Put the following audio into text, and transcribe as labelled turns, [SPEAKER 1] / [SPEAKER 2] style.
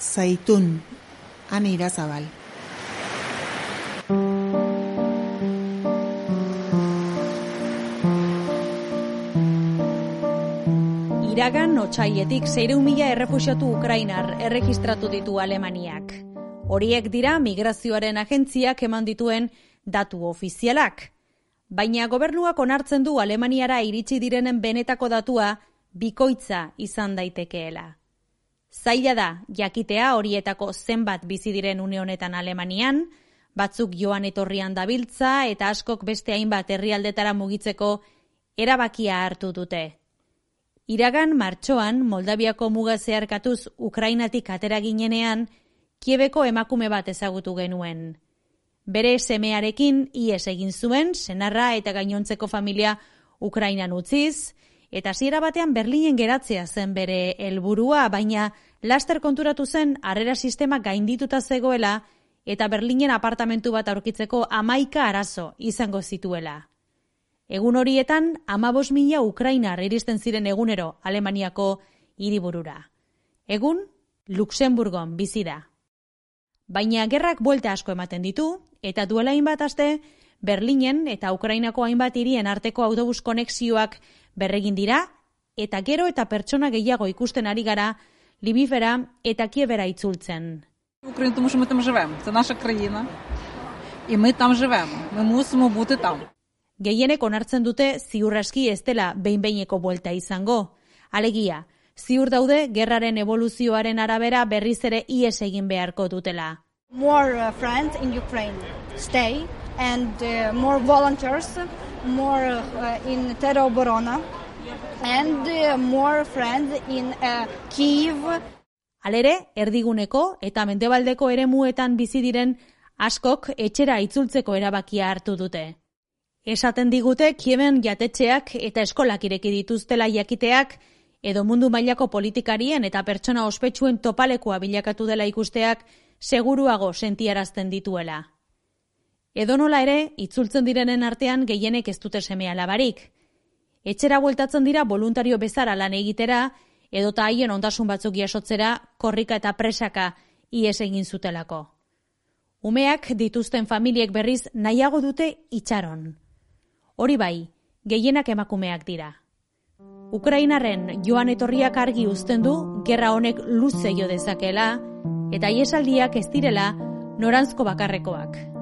[SPEAKER 1] zaitun, ane irazabal.
[SPEAKER 2] Iragan otxaietik zeireun mila errefusiatu Ukrainar erregistratu ditu Alemaniak. Horiek dira migrazioaren agentziak eman dituen datu ofizialak. Baina gobernuak onartzen du Alemaniara iritsi direnen benetako datua bikoitza izan daitekeela. Zaila da, jakitea horietako zenbat bizi diren une honetan Alemanian, batzuk joan etorrian dabiltza eta askok beste hainbat herrialdetara mugitzeko erabakia hartu dute. Iragan martxoan Moldaviako muga zeharkatuz Ukrainatik atera ginenean, Kiebeko emakume bat ezagutu genuen. Bere semearekin ies egin zuen, senarra eta gainontzeko familia Ukrainan utziz, eta hasiera batean Berlinen geratzea zen bere helburua, baina laster konturatu zen harrera sistema gaindituta zegoela eta Berlinen apartamentu bat aurkitzeko amaika arazo izango zituela. Egun horietan, amabos mila Ukrainar iristen ziren egunero Alemaniako hiriburura. Egun, Luxemburgon bizi da. Baina gerrak buelta asko ematen ditu, eta duela hainbat aste, Berlinen eta Ukrainako hainbat hirien arteko autobus konexioak berregin dira, eta gero eta pertsona gehiago ikusten ari gara, Libifera eta Kiebera itzultzen.
[SPEAKER 3] Україна, тому що ми там живемо. Це наша країна. І ми там живемо. Ми мусимо бути там.
[SPEAKER 2] Gehienek onartzen dute ziurraski ez dela behin-behineko buelta izango. Alegia, ziur daude gerraren evoluzioaren arabera berriz ere ies egin beharko dutela.
[SPEAKER 4] more uh, friends in Ukraine stay and uh, more volunteers, more uh, in Teroborona and uh, more friends in uh, Kiev.
[SPEAKER 2] Alere, erdiguneko eta mendebaldeko eremuetan bizi diren askok etxera itzultzeko erabakia hartu dute. Esaten digute Kieven jatetxeak eta eskolak ireki dituztela jakiteak edo mundu mailako politikarien eta pertsona ospetsuen topalekoa bilakatu dela ikusteak seguruago sentiarazten dituela. Edonola ere, itzultzen direnen artean gehienek ez dute semea labarik. Etxera bueltatzen dira voluntario bezara lan egitera, edota haien ondasun batzuk jasotzera korrika eta presaka ies egin zutelako. Umeak dituzten familiek berriz nahiago dute itxaron. Hori bai, gehienak emakumeak dira. Ukrainarren joan etorriak argi uzten du gerra honek luze jo dezakela eta iesaldiak ez direla norantzko bakarrekoak.